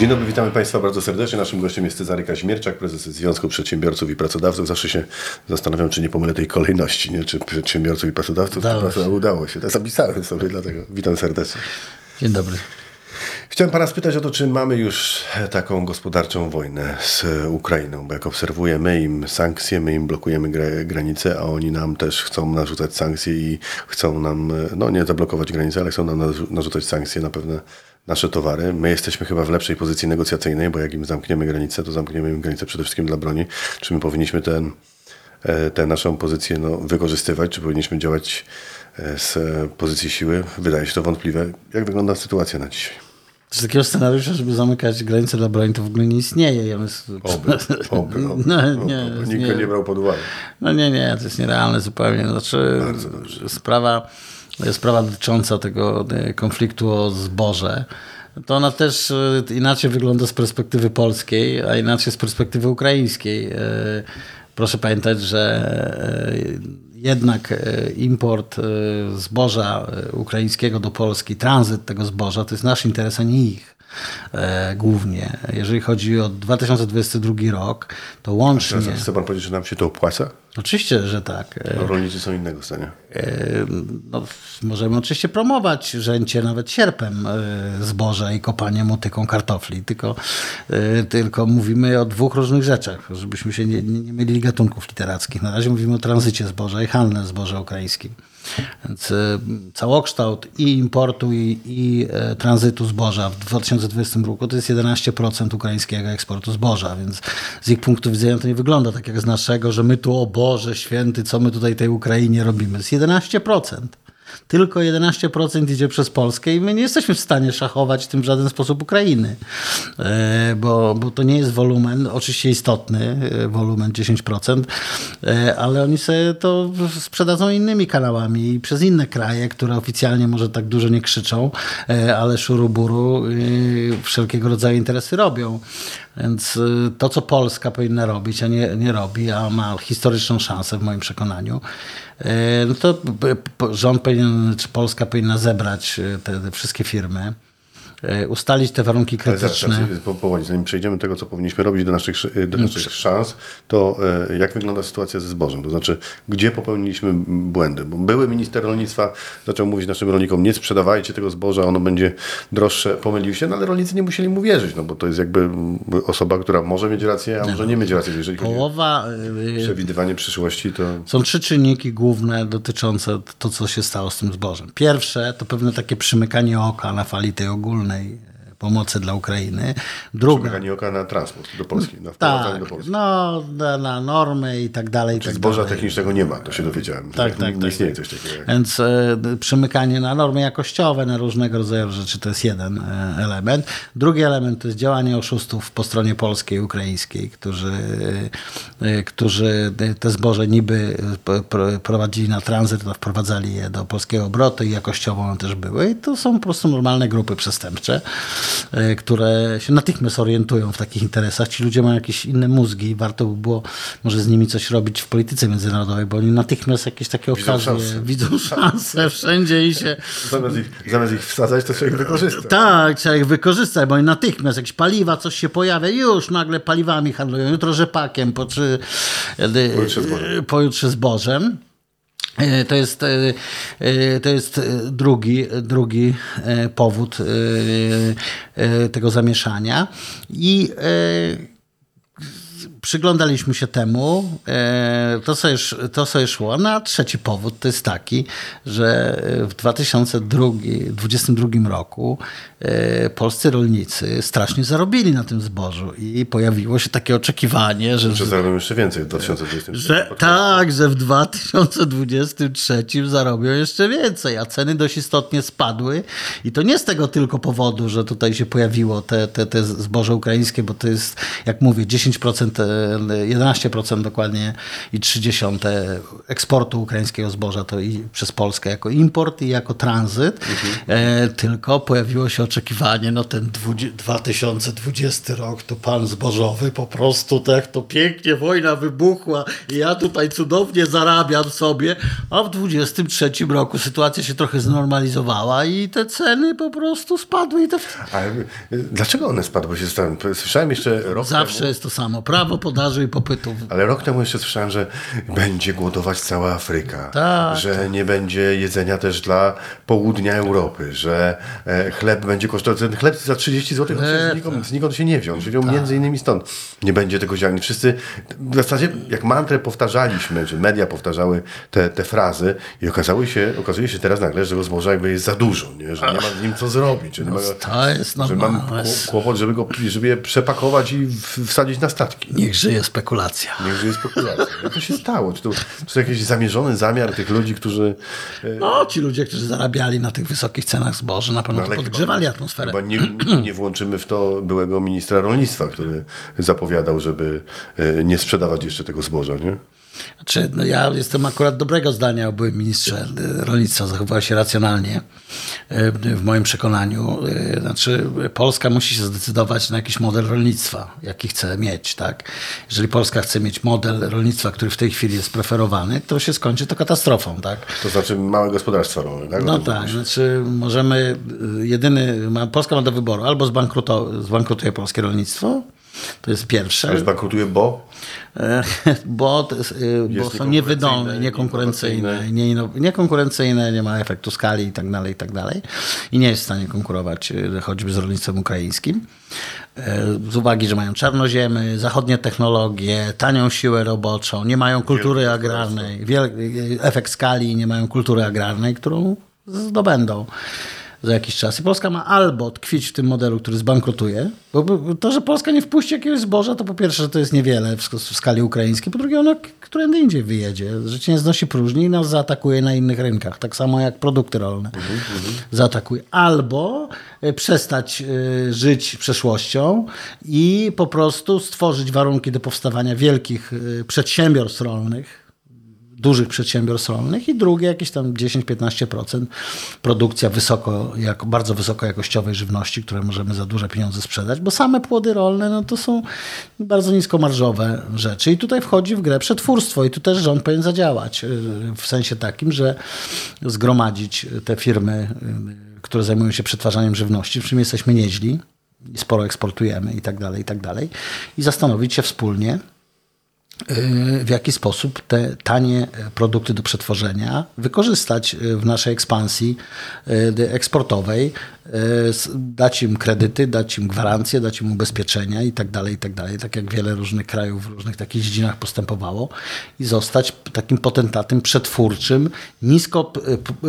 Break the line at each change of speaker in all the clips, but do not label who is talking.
Dzień dobry, witamy Państwa bardzo serdecznie. Naszym gościem jest Cezary Kaźmierczak, prezes Związku Przedsiębiorców i Pracodawców. Zawsze się zastanawiam, czy nie pomylę tej kolejności, nie? czy przedsiębiorców i pracodawców.
Udało
to
się.
udało się. To zapisałem sobie, dlatego witam serdecznie.
Dzień dobry.
Chciałem Pana spytać o to, czy mamy już taką gospodarczą wojnę z Ukrainą, bo jak obserwujemy im sankcje, my im blokujemy gra- granice, a oni nam też chcą narzucać sankcje i chcą nam, no nie zablokować granice, ale chcą nam narzu- narzucać sankcje na pewne nasze towary. My jesteśmy chyba w lepszej pozycji negocjacyjnej, bo jak im zamkniemy granicę, to zamkniemy im granicę przede wszystkim dla broni. Czy my powinniśmy ten, e, tę naszą pozycję no, wykorzystywać, czy powinniśmy działać e, z pozycji siły? Wydaje się to wątpliwe. Jak wygląda sytuacja na dzisiaj?
Z takiego scenariusza, żeby zamykać granice dla broni, to w ogóle nie istnieje. Ja myślę,
Oby, oby, oby,
No, nie,
oby. Nikt
nie-
nie brał pod uwagę.
No nie, nie, to jest nierealne zupełnie. Znaczy, sprawa, sprawa dotycząca tego e, konfliktu o zboże, to ona też e, inaczej wygląda z perspektywy polskiej, a inaczej z perspektywy ukraińskiej. E, Proszę pamiętać, że e, jednak e, import e, zboża e, ukraińskiego do Polski, tranzyt tego zboża, to jest nasz interes, a nie ich. E, głównie. Jeżeli chodzi o 2022 rok, to łącznie.
Teraz chce pan powiedzieć, że nam się to opłaca?
Oczywiście, że tak. E,
No, rolnicy są innego zdania.
E, No, możemy oczywiście promować rzęcie nawet sierpem zboża i kopanie motyką kartofli, tylko, tylko mówimy o dwóch różnych rzeczach, żebyśmy się nie, nie mylili gatunków literackich. Na razie mówimy o tranzycie zboża i handle zboża ukraińskim. Więc e, całokształt i importu, i, i e, tranzytu zboża w 2020 roku to jest 11% ukraińskiego eksportu zboża, więc z ich punktu widzenia to nie wygląda tak jak z naszego, że my tu, o Boże święty, co my tutaj tej Ukrainie robimy. Z 11%. Tylko 11% idzie przez Polskę i my nie jesteśmy w stanie szachować tym w żaden sposób Ukrainy, E, bo, bo to nie jest wolumen, oczywiście istotny, e, wolumen 10%, e, ale oni sobie to sprzedadzą innymi kanałami i przez inne kraje, które oficjalnie może tak dużo nie krzyczą, ale szuruburu wszelkiego rodzaju interesy robią. Więc y, to, co Polska powinna robić, a nie, nie robi, a ma historyczną szansę w moim przekonaniu, y, no to rząd powinien, czy Polska powinna zebrać y, te, te wszystkie firmy, ustalić te warunki krytyczne.
po, powoli, zanim przejdziemy do tego, co powinniśmy robić do naszych, sz- do naszych szans, to e, jak wygląda sytuacja ze zbożem? To znaczy, gdzie popełniliśmy błędy? Bo były minister rolnictwa zaczął mówić naszym rolnikom, nie sprzedawajcie tego zboża, ono będzie droższe. Pomylił się, no ale rolnicy nie musieli mu wierzyć, no bo to jest jakby osoba, która może mieć rację, a może nie mieć racji. Jeżeli chodzi o
Połowa, y,
przewidywanie przyszłości, to
Są trzy czynniki główne dotyczące to, co się stało z tym zbożem. Pierwsze to pewne takie przymykanie oka na fali tej ogólnej e, pomocy dla Ukrainy. Druga,
przymykanie oka na transport do Polski, na wprowadzanie
tak,
do Polski.
no, na, na normy i tak dalej. i tak
Zboża
dalej.
technicznego nie ma, to się dowiedziałem.
Tak, tak,
nie
tak,
istnieje coś takiego.
Więc e, przymykanie na normy jakościowe, na różnego rodzaju rzeczy to jest jeden e, element. Drugi element to jest działanie oszustów po stronie polskiej i ukraińskiej, którzy, e, którzy te zboże niby prowadzili na tranzyt, a wprowadzali je do polskiego obrotu i jakościowo one też były. I to są po prostu normalne grupy przestępcze, e, które się natychmiast orientują w takich interesach. Ci ludzie mają jakieś inne mózgi i warto by było może z nimi coś robić w polityce międzynarodowej, bo oni natychmiast jakieś takie okazje widzą szansę wszędzie i się...
Zamiast ich, zamiast ich wsadzać, to trzeba ich wykorzystać.
Tak, trzeba ich wykorzystać, bo oni natychmiast jakieś paliwa, coś się pojawia, już nagle paliwami handlują, jutro rzepakiem, po, czy,
Pojutrze zbożem.
E, To jest, e, e, to jest drugi, drugi powód tego zamieszania. I przyglądaliśmy się temu, e, to sobie, to sobie szło. No a trzeci powód to jest taki, że w 2022 roku e, polscy rolnicy strasznie zarobili na tym zbożu i pojawiło się takie oczekiwanie, że,
Że zarobią jeszcze więcej w 2020.
że tak, że w 2023 zarobią jeszcze więcej, a ceny dość istotnie spadły. I to nie z tego tylko powodu, że tutaj się pojawiło te, te, te zboże ukraińskie, bo to jest, jak mówię, 10% 11% dokładnie i 30 eksportu ukraińskiego zboża to i przez Polskę jako import i jako tranzyt. E, tylko pojawiło się oczekiwanie, no ten 20, 2020 rok to pan zbożowy po prostu tak to pięknie wojna wybuchła i ja tutaj cudownie zarabiam sobie, a w 23 roku sytuacja się trochę znormalizowała i te ceny po prostu spadły i te
y, dlaczego one spadły? Się. Słyszałem jeszcze rok
Zawsze
temu,
jest to samo. Prawo podaży i popytu.
ale rok temu jeszcze słyszałem, że będzie głodować cała Afryka,
Tak,
że nie będzie jedzenia też dla południa Europy, że e, chleb będzie kosztował, ten chleb za 30 zł on się znikąd, znikąd się nie wziął, się wziął między innymi stąd. Nie będzie tego ziarni. Wszyscy w zasadzie jak mantrę powtarzaliśmy, czy media powtarzały te, te frazy i okazało się, okazuje się teraz nagle, że tego zboża jakby jest za dużo, nie? że nie ma z nim co zrobić, że, nie ma, że mam kłopot, żeby, go, żeby je przepakować i wsadzić na statki.
Niech żyje spekulacja.
Niech żyje spekulacja. Jak to się stało? Czy to, czy to jakiś zamierzony zamiar tych ludzi, którzy e,
No, ci ludzie, którzy zarabiali na tych wysokich cenach zboży, na pewno
ale
to
chyba-
podgrzewali atmosferę.
Chyba nie, nie włączymy w to byłego ministra rolnictwa, który zapowiadał, żeby e, nie sprzedawać jeszcze tego zboża, nie?
Znaczy, no ja jestem akurat dobrego zdania o byłym ministrze y, rolnictwa, zachowywał się racjonalnie y, w moim przekonaniu. Y, Znaczy, Polska musi się zdecydować na jakiś model rolnictwa, jaki chce mieć. Tak? Jeżeli Polska chce mieć model rolnictwa, który w tej chwili jest preferowany, to się skończy to katastrofą. Tak?
To znaczy małe gospodarstwa rolne, tak?
No tak,
mówisz.
znaczy możemy, jedyny, Polska ma do wyboru, albo zbankrutuje polskie rolnictwo, to jest pierwsze,
bo?
E, bo, to jest, y, bo
Jest
są niewydolne,
niekonkurencyjne,
niekonkurencyjne, nie, inno- niekonkurencyjne, nie ma efektu skali i tak dalej, i tak dalej. I nie jest w stanie konkurować y, choćby z rolnictwem ukraińskim. E, Z uwagi, że mają czarnoziemy, zachodnie technologie, tanią siłę roboczą, nie mają kultury
Wielkie
agrarnej, efekt skali, nie mają kultury agrarnej, którą zdobędą za jakiś czas. I Polska ma albo tkwić w tym modelu, który zbankrutuje, bo to, że Polska nie wpuści jakiegoś zboża, to po pierwsze, że to jest niewiele w, w skali ukraińskiej, po drugie, ono którędy indziej wyjedzie. Życie nie znosi próżni i nas zaatakuje na innych rynkach, tak samo jak produkty rolne zaatakuje. Albo y, przestać y, żyć przeszłością i po prostu stworzyć warunki do powstawania wielkich y, przedsiębiorstw rolnych, dużych przedsiębiorstw rolnych i drugie jakieś tam 10-15% produkcja wysoko, jako, bardzo wysokojakościowej żywności, które możemy za duże pieniądze sprzedać, bo same płody rolne no to są bardzo niskomarżowe rzeczy. I tutaj wchodzi w grę przetwórstwo i tu też rząd powinien zadziałać yy, w sensie takim, że zgromadzić te firmy, yy, które zajmują się przetwarzaniem żywności, w czym jesteśmy nieźli sporo eksportujemy i tak dalej, i tak dalej i zastanowić się wspólnie, w jaki sposób te tanie produkty do przetworzenia wykorzystać w naszej ekspansji y, eksportowej, dać im kredyty, dać im gwarancje, dać im ubezpieczenia i tak dalej, i tak dalej, tak jak wiele różnych krajów w różnych takich dziedzinach postępowało i zostać takim potentatem przetwórczym nisko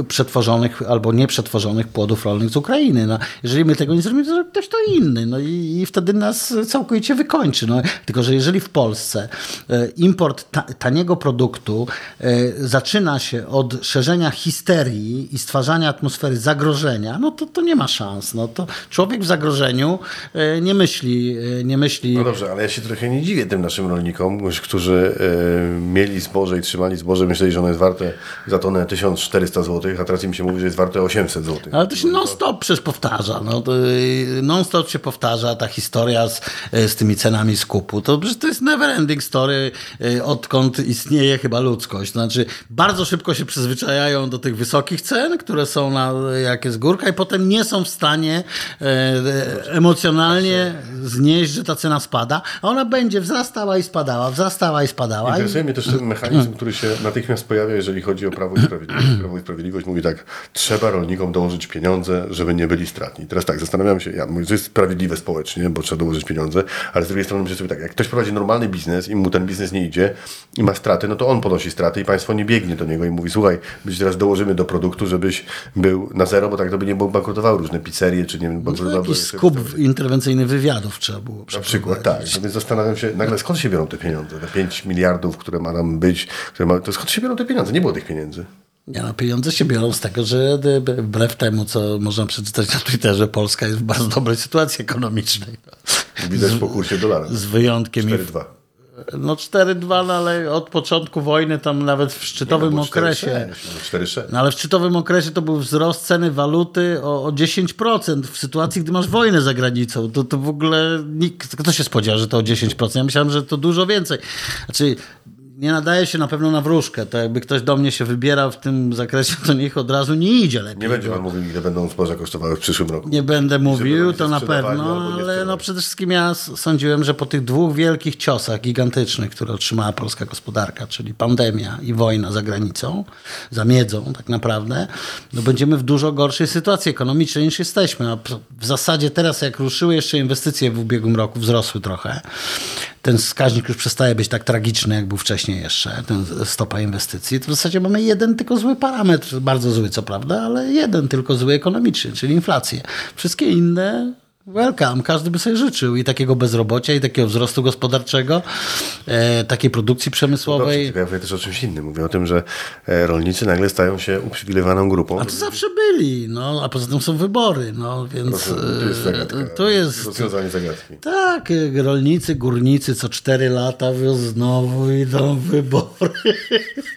przetworzonych albo nieprzetworzonych płodów rolnych z Ukrainy. No, jeżeli my tego nie zrobimy, to ktoś to inny. No i, i wtedy nas całkowicie wykończy. No, tylko, że jeżeli w Polsce e, import ta, taniego produktu e, zaczyna się od szerzenia histerii i stwarzania atmosfery zagrożenia, no to, to nie ma szans. No to człowiek w zagrożeniu e, nie myśli, e, nie myśli
No dobrze, ale ja się trochę nie dziwię tym naszym rolnikom, którzy e, mieli zboże i trzymali zboże, myśleli, że ono jest warte za tonę 1400 zł, a teraz im się mówi, że jest warte 800 zł.
Ale to się non-stop przecież powtarza. No, to, non-stop się powtarza ta historia z, z tymi cenami skupu. To to jest never ending story, odkąd istnieje chyba ludzkość. Znaczy, bardzo szybko się przyzwyczajają do tych wysokich cen, które są na, jak jest górka i potem nie są w stanie e, emocjonalnie znieść, że ta cena spada, a ona będzie wzrastała i spadała, wzrastała i spadała. I,
Interesuje mnie też ten mechanizm, który się natychmiast pojawia, jeżeli chodzi o Prawo i Sprawiedliwość. Prawo i Sprawiedliwość mówi tak, trzeba rolnikom dołożyć pieniądze, żeby nie byli stratni. Teraz tak, zastanawiam się, ja mówię, to jest sprawiedliwe społecznie, bo trzeba dołożyć pieniądze, ale z drugiej strony myślę sobie tak, jak ktoś prowadzi normalny biznes i mu ten biznes nie idzie i ma straty, no to on ponosi straty i państwo nie biegnie do niego i mówi, słuchaj, ci teraz dołożymy do produktu, żebyś był na zero, bo tak to by nie bankrutowały różne pizzerie, czy nie wiem, bankrutowały...
jakiś skup interwencyjny wywiadów trzeba było
Na przykład, tak. No więc zastanawiam się, nagle skąd się biorą te pieniądze? Te 5 miliardów, które ma nam być, które ma, to skąd się biorą te pieniądze? Nie było tych pieniędzy.
Nie, no, pieniądze się biorą z tego, że b- wbrew temu, co można przeczytać na Twitterze, Polska jest w bardzo dobrej sytuacji ekonomicznej.
Widać po kursie dolara.
Z wyjątkiem, inf-
4,2.
No 4-2, no ale od początku wojny tam nawet w szczytowym
Było
okresie.
4-6.
No ale w szczytowym okresie to był wzrost ceny waluty o, o 10% w sytuacji, gdy masz wojnę za granicą. To, to w ogóle nikt, kto się spodziewał, że to o 10%? Ja myślałem, że to dużo więcej. Znaczy, nie nadaje się na pewno na wróżkę. To jakby ktoś do mnie się wybiera w tym zakresie, to niech od razu nie idzie lepiej.
Nie będzie pan mówił, ile będą zboża kosztowały w przyszłym roku.
Nie będę mówił, to na pewno, ale no przede wszystkim ja sądziłem, że po tych dwóch wielkich ciosach gigantycznych, które otrzymała polska gospodarka, czyli pandemia i wojna za granicą, za miedzą tak naprawdę, no będziemy w dużo gorszej sytuacji ekonomicznej niż jesteśmy. A w zasadzie teraz jak ruszyły jeszcze inwestycje w ubiegłym roku, wzrosły trochę, ten wskaźnik już przestaje być tak tragiczny, jak był wcześniej jeszcze, ten stopa inwestycji, to w zasadzie mamy jeden tylko zły parametr, bardzo zły co prawda, ale jeden tylko zły ekonomiczny, czyli inflację. Wszystkie inne welcome, każdy by sobie życzył i takiego bezrobocia, i takiego wzrostu gospodarczego, e, takiej produkcji
Dobrze,
przemysłowej.
tylko ja mówię też o czymś innym. Mówię o tym, że e, rolnicy nagle stają się uprzywilejowaną grupą.
A to zawsze byli, no, a poza tym są wybory, no, więc
To jest zagadka.
e, to jest...
Rozwiązanie zagadki.
Tak, e, rolnicy, górnicy co cztery lata znowu idą wybory.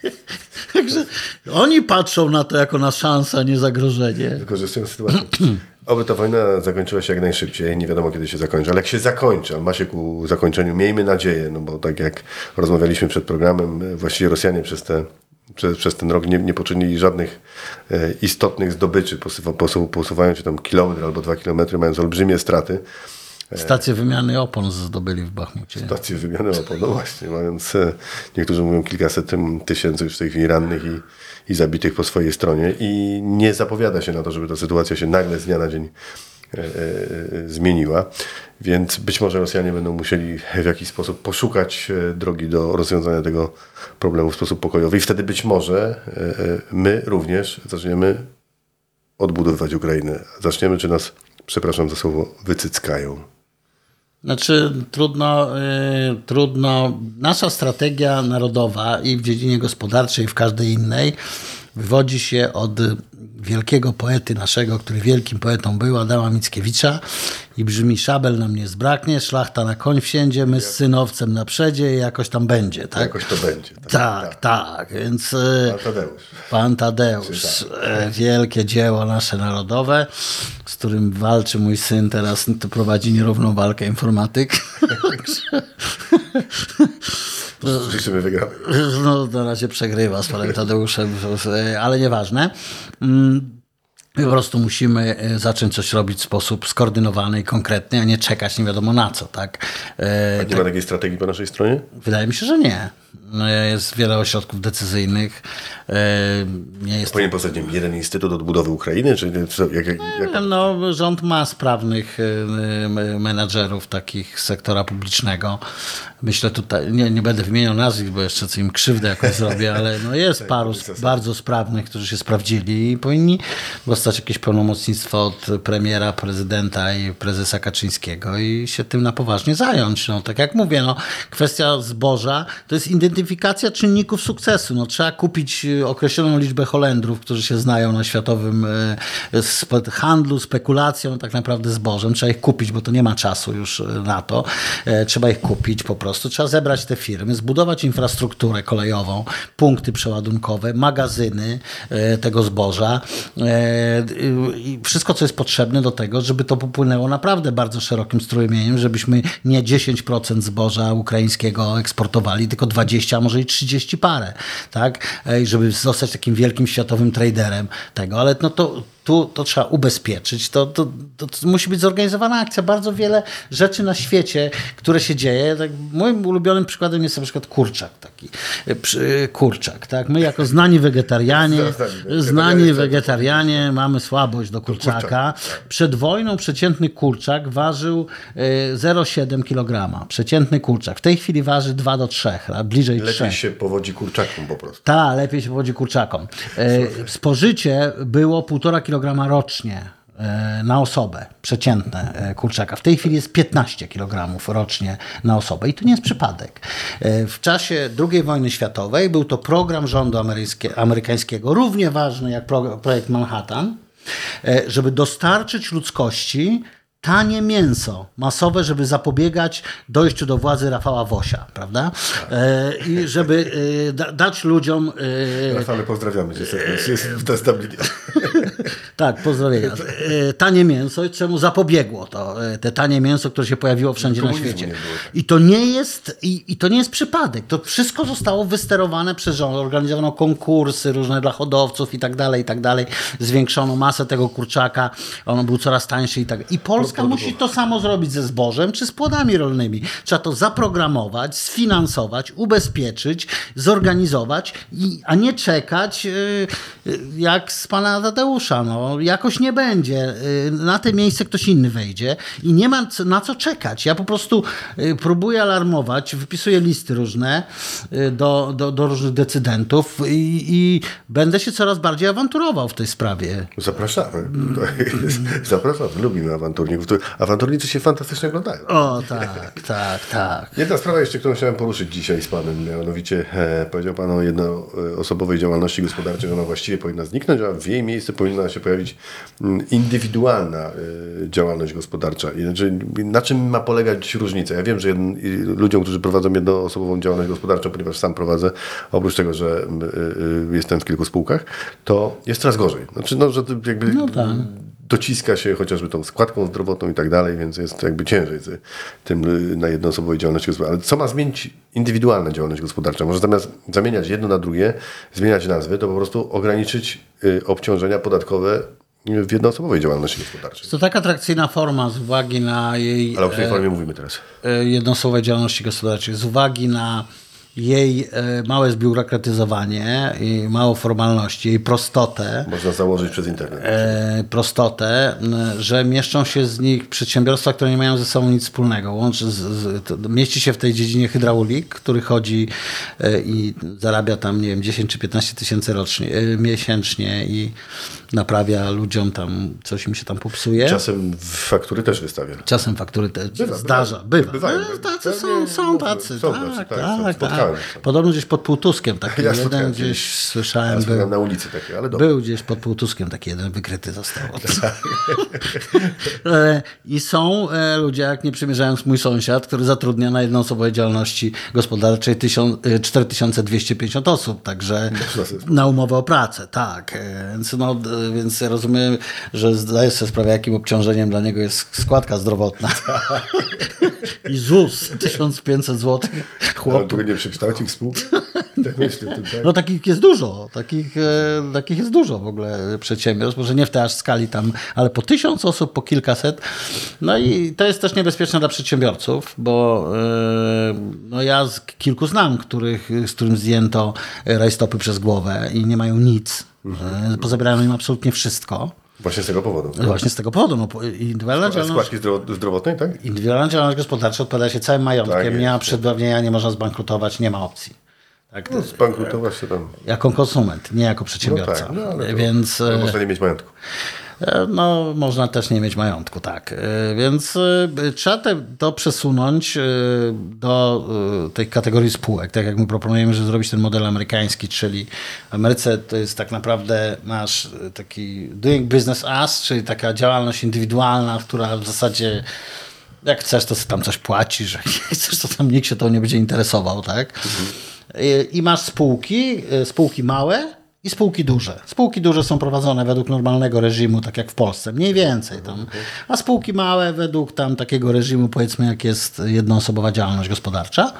Także oni patrzą na to jako na szansę, a nie zagrożenie.
Wykorzystują sytuację. Oby ta wojna zakończyła się jak najszybciej. Nie wiadomo, kiedy się zakończy, ale jak się zakończy, ma się ku zakończeniu, miejmy nadzieję, no bo tak jak rozmawialiśmy przed programem, właściwie Rosjanie przez, te, przez, przez ten rok nie, nie poczynili żadnych e, istotnych zdobyczy, posuwa, posu, posuwają się tam kilometr albo dwa kilometry, mając olbrzymie straty.
Stację wymiany opon zdobyli w Bachmucie.
Stację wymiany opon, no właśnie, mając, e, niektórzy mówią kilkaset tysięcy już w tej chwili rannych i, i zabitych po swojej stronie i nie zapowiada się na to, żeby ta sytuacja się nagle z dnia na dzień e, e, e, zmieniła, więc być może Rosjanie będą musieli w jakiś sposób poszukać e, drogi do rozwiązania tego problemu w sposób pokojowy i wtedy być może e, e, my również zaczniemy odbudowywać Ukrainę. Zaczniemy, czy nas, przepraszam za słowo, wycyckają.
Znaczy, trudno, y, trudno. Nasza strategia narodowa i w dziedzinie gospodarczej, i w każdej innej, wywodzi się od wielkiego poety naszego, który wielkim poetą był, Adama Mickiewicza i brzmi szabel nam nie zbraknie, szlachta na koń wsiędzie, my z synowcem na przedzie i jakoś tam będzie, tak?
Jakoś to będzie. Tak,
Tak, tak, więc... y,
Pan Tadeusz.
Pan Tadeusz, e, wielkie dzieło nasze narodowe, z którym walczy mój syn teraz, to prowadzi nierówną walkę informatyk.
Życzymy wygramy.
No, na razie przegrywa z panem Tadeuszem, ale nieważne. Mm, Po prostu musimy e, zacząć coś robić w sposób skoordynowany i konkretny, a nie czekać nie wiadomo na co, tak? E,
Nie ma takiej strategii po naszej stronie?
Wydaje mi się, że nie. No, Jest wiele ośrodków decyzyjnych. E, Nie jest
Powinien powstać jeden instytut odbudowy Ukrainy? Czy co, jak, jak, jak,
No, rząd ma sprawnych y, menadżerów takich z sektora publicznego. Myślę tutaj, nie, nie będę wymieniał nazwisk, bo jeszcze co im krzywdę jakoś zrobię, ale no jest paru sp- bardzo sprawnych, którzy się sprawdzili i powinni dostać jakieś pełnomocnictwo od premiera, prezydenta i prezesa Kaczyńskiego i się tym na poważnie zająć. No, tak jak mówię, no, kwestia zboża to jest identyfikacja czynników sukcesu. No, trzeba kupić y, określoną liczbę Holendrów, którzy się znają na światowym y, handlu, spekulacją tak naprawdę zbożem. Trzeba ich kupić, bo to nie ma czasu już y, na to. E, Trzeba ich kupić po prostu. Trzeba zebrać te firmy, zbudować infrastrukturę kolejową, punkty przeładunkowe, magazyny e, tego zboża e, wszystko, co jest potrzebne do tego, żeby to popłynęło naprawdę bardzo szerokim strumieniem, żebyśmy nie 10% zboża ukraińskiego eksportowali, tylko 20, a może i 30 parę, tak? Żeby zostać takim wielkim światowym traderem tego, ale no to tu to trzeba ubezpieczyć, to, to, to, to musi być zorganizowana akcja. Bardzo wiele rzeczy na świecie, które się dzieje. Tak, moim ulubionym przykładem jest na przykład kurczak taki. E, przy- Kurczak, tak? My jako znani wegetarianie,
Znani wegetarianie,
mamy słabość do kurczaka. Przed wojną przeciętny kurczak ważył e, 0,7 kg. Przeciętny kurczak. W tej chwili waży 2 do 3, a bliżej 3.
lepiej się powodzi kurczakom po prostu.
Tak, lepiej się powodzi kurczakom. E, spożycie było 1,5 kg rocznie e, na osobę, przeciętne e, kurczaka. W tej chwili jest 15 kg rocznie na osobę i to nie jest przypadek. E, W czasie II wojny światowej był to program rządu amerykańskie- amerykańskiego, równie ważny jak pro, projekt Manhattan, żeby dostarczyć ludzkości tanie mięso masowe, żeby zapobiegać dojściu do władzy Rafała Wosia, prawda? E, I żeby e, da, dać ludziom... E,
Rafale, pozdrawiamy cię serdecznie. Jest.
tak, pozdrowienia. E, tanie mięso, czemu zapobiegło to, e, te tanie mięso, które się pojawiło wszędzie na świecie.
tak.
I to nie jest, i, i to nie jest przypadek. To wszystko zostało wysterowane przez rząd. Organizowano konkursy różne dla hodowców i tak dalej, i tak dalej. Zwiększono masę tego kurczaka. On był coraz tańszy i tak. I Polska musi to samo zrobić ze zbożem czy z płodami rolnymi. Trzeba to zaprogramować, sfinansować, ubezpieczyć, zorganizować, i, a nie czekać yy, jak z pana Tadeusza. No, jakoś nie będzie. Yy, na te miejsce ktoś inny wejdzie i nie ma na co czekać. Ja po prostu yy, próbuję alarmować, wypisuję listy różne yy, do, do, do różnych decydentów i, i będę się coraz bardziej awanturował w tej sprawie.
Zapraszamy. Zapraszamy. Lubimy awanturników. Awanturnicy się fantastycznie oglądają.
O, tak, tak, tak.
Jedna sprawa jeszcze, którą chciałem poruszyć dzisiaj z Panem, mianowicie e, powiedział Pan o jednoosobowej działalności gospodarczej, że ona właściwie powinna zniknąć, a w jej miejsce powinna się pojawić mm, indywidualna e, działalność gospodarcza. Znaczy, na czym ma polegać różnica? Ja wiem, że ludziom, którzy prowadzą jednoosobową działalność gospodarczą, ponieważ sam prowadzę, oprócz tego, że e, e, jestem w kilku spółkach, to jest coraz gorzej. Znaczy, no, że jakby
No tak.
Dociska się chociażby tą składką zdrowotną i tak dalej, więc jest jakby ciężej z tym y, na jednoosobowej działalności gospodarczej. Ale co ma zmienić indywidualna działalność gospodarcza? Może zamiast zamieniać jedno na drugie, zmieniać nazwy, to po prostu ograniczyć y, obciążenia podatkowe w jednoosobowej działalności gospodarczej.
To tak atrakcyjna forma z uwagi na jej
Ale o której formie mówimy teraz?
e, jednoosobowej działalności gospodarczej, z uwagi na jej e, małe zbiurokratyzowanie i małą formalności, jej prostotę,
Można założyć przez internet.
e, prostotę, że mieszczą się z nich przedsiębiorstwa, które nie mają ze sobą nic wspólnego. Łączy z, z, to, mieści się w tej dziedzinie hydraulik, który chodzi e, i zarabia tam, nie wiem, 10 czy 15 tysięcy rocznie, miesięcznie i naprawia ludziom tam, coś im się tam popsuje.
Czasem faktury też wystawia.
Czasem faktury te
Bywa,
zdarza,
bywa.
bywa.
Bywają.
Tacy są, są tacy,
są
tak,
tacy,
tak,
tak,
tak,
spotkałem się.
Podobno gdzieś pod Półtuskiem taki
Ja
jeden
się.
gdzieś słyszałem,
Ja
był,
na ulicy takie, ale dobrze.
był gdzieś pod Półtuskiem taki jeden wykryty został. E, I są e, ludzie, jak nie przymierzając mój sąsiad, który zatrudnia na jednoosobowej działalności gospodarczej tysiąc- e, 4250 osób, także
sobie
na umowę o pracę, tak. Więc, no, więc rozumiem, że zdaję sobie sprawę, jakim obciążeniem dla niego jest składka zdrowotna. I ZUS 1500 zł.
Ale
Chłop.
tu nie przekształcił spółki? Tak myślę. To, tak.
No takich jest dużo, takich, e, takich jest dużo w ogóle przedsiębiorstw, może nie w tej aż skali tam, ale po tysiąc osób, po kilkaset. No i to jest też niebezpieczne dla przedsiębiorców, bo e, no ja z kilku znam, których, z którym zdjęto rajstopy przez głowę i nie mają nic. E, Pozabierają im absolutnie wszystko.
Właśnie z tego powodu.
Właśnie z tego powodu. No, indywidualna działalność,
składki zdrowo- zdrowotnej, tak?
indywidualna działalność gospodarcza odpowiada się całym majątkiem.
Tak
nie ma
jest.
przedawnienia, nie można zbankrutować, nie ma opcji. Tak,
No, Zbankrutować się tam.
jako konsument, nie jako
No
przedsiębiorca.
tak, no, ale to,
Więc
ale
e,
można nie mieć majątku.
E, no, można też nie mieć majątku, tak. E, Więc e, trzeba te, to przesunąć do tej kategorii spółek. Tak jak my proponujemy, żeby zrobić ten model amerykański, czyli w Ameryce to jest tak naprawdę masz taki doing business as, czyli taka działalność indywidualna, która w zasadzie jak chcesz, to tam coś płacisz, jak nie chcesz, to tam nikt się to nie będzie interesował, tak? I, I masz spółki, spółki małe i spółki duże. Spółki duże są prowadzone według normalnego reżimu, tak jak w Polsce, mniej więcej tam. A spółki małe według tam takiego reżimu, powiedzmy, jak jest jednoosobowa działalność gospodarcza.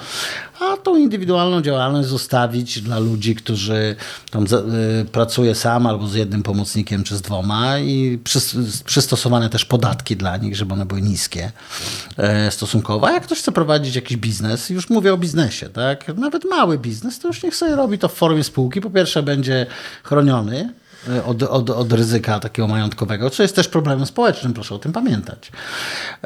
A tą indywidualną działalność zostawić dla ludzi, którzy tam y, pracuje sam albo z jednym pomocnikiem czy z dwoma i przys- przystosowane też podatki dla nich, żeby one były niskie e, stosunkowo. A jak ktoś chce prowadzić jakiś biznes, już mówię o biznesie, tak? Nawet mały biznes, to już niech sobie robi to w formie spółki. Po pierwsze będzie chroniony od, od, od ryzyka takiego majątkowego, co jest też problemem społecznym, proszę o tym pamiętać.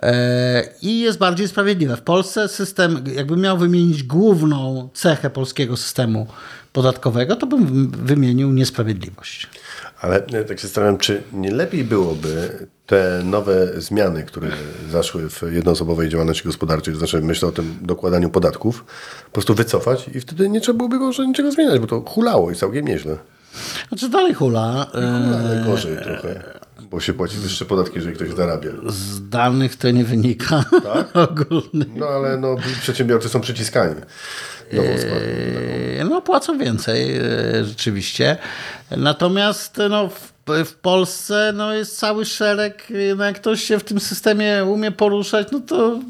E, I jest bardziej sprawiedliwe. W Polsce system, jakbym miał wymienić główną cechę polskiego systemu podatkowego, to bym wymienił niesprawiedliwość.
Ale e, tak się zastanawiam, czy nie lepiej byłoby te nowe zmiany, które zaszły w jednoosobowej działalności gospodarczej, to znaczy myślę o tym dokładaniu podatków, po prostu wycofać i wtedy nie trzeba byłoby może niczego zmieniać, bo to hulało i całkiem nieźle.
Znaczy dalej hula. e,
Ale gorzej trochę. Bo się płaci wyższe podatki, jeżeli ktoś zarabia.
Z danych to nie wynika
Tak?
ogólnych.
No ale no, przedsiębiorcy są przyciskani.
E, No płacą więcej e, rzeczywiście. Natomiast no, w, w Polsce no, jest cały szereg, e, no, jak ktoś się w tym systemie umie poruszać, no to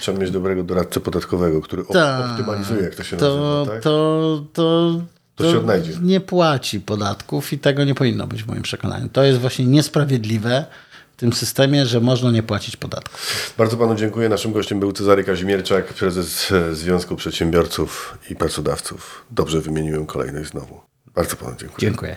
Trzeba mieć dobrego doradcę podatkowego, który
Tak.
optymalizuje, jak to się
to,
nazywa. Tak?
to, to,
To się odnajdzie.
nie płaci podatków i tego nie powinno być w moim przekonaniu. To jest właśnie niesprawiedliwe w tym systemie, że można nie płacić podatków.
Bardzo panu dziękuję. Naszym gościem był Cezary Kazimierczak, prezes e, Związku Przedsiębiorców i Pracodawców. Dobrze wymieniłem kolejność znowu. Bardzo panu dziękuję.
Dziękuję.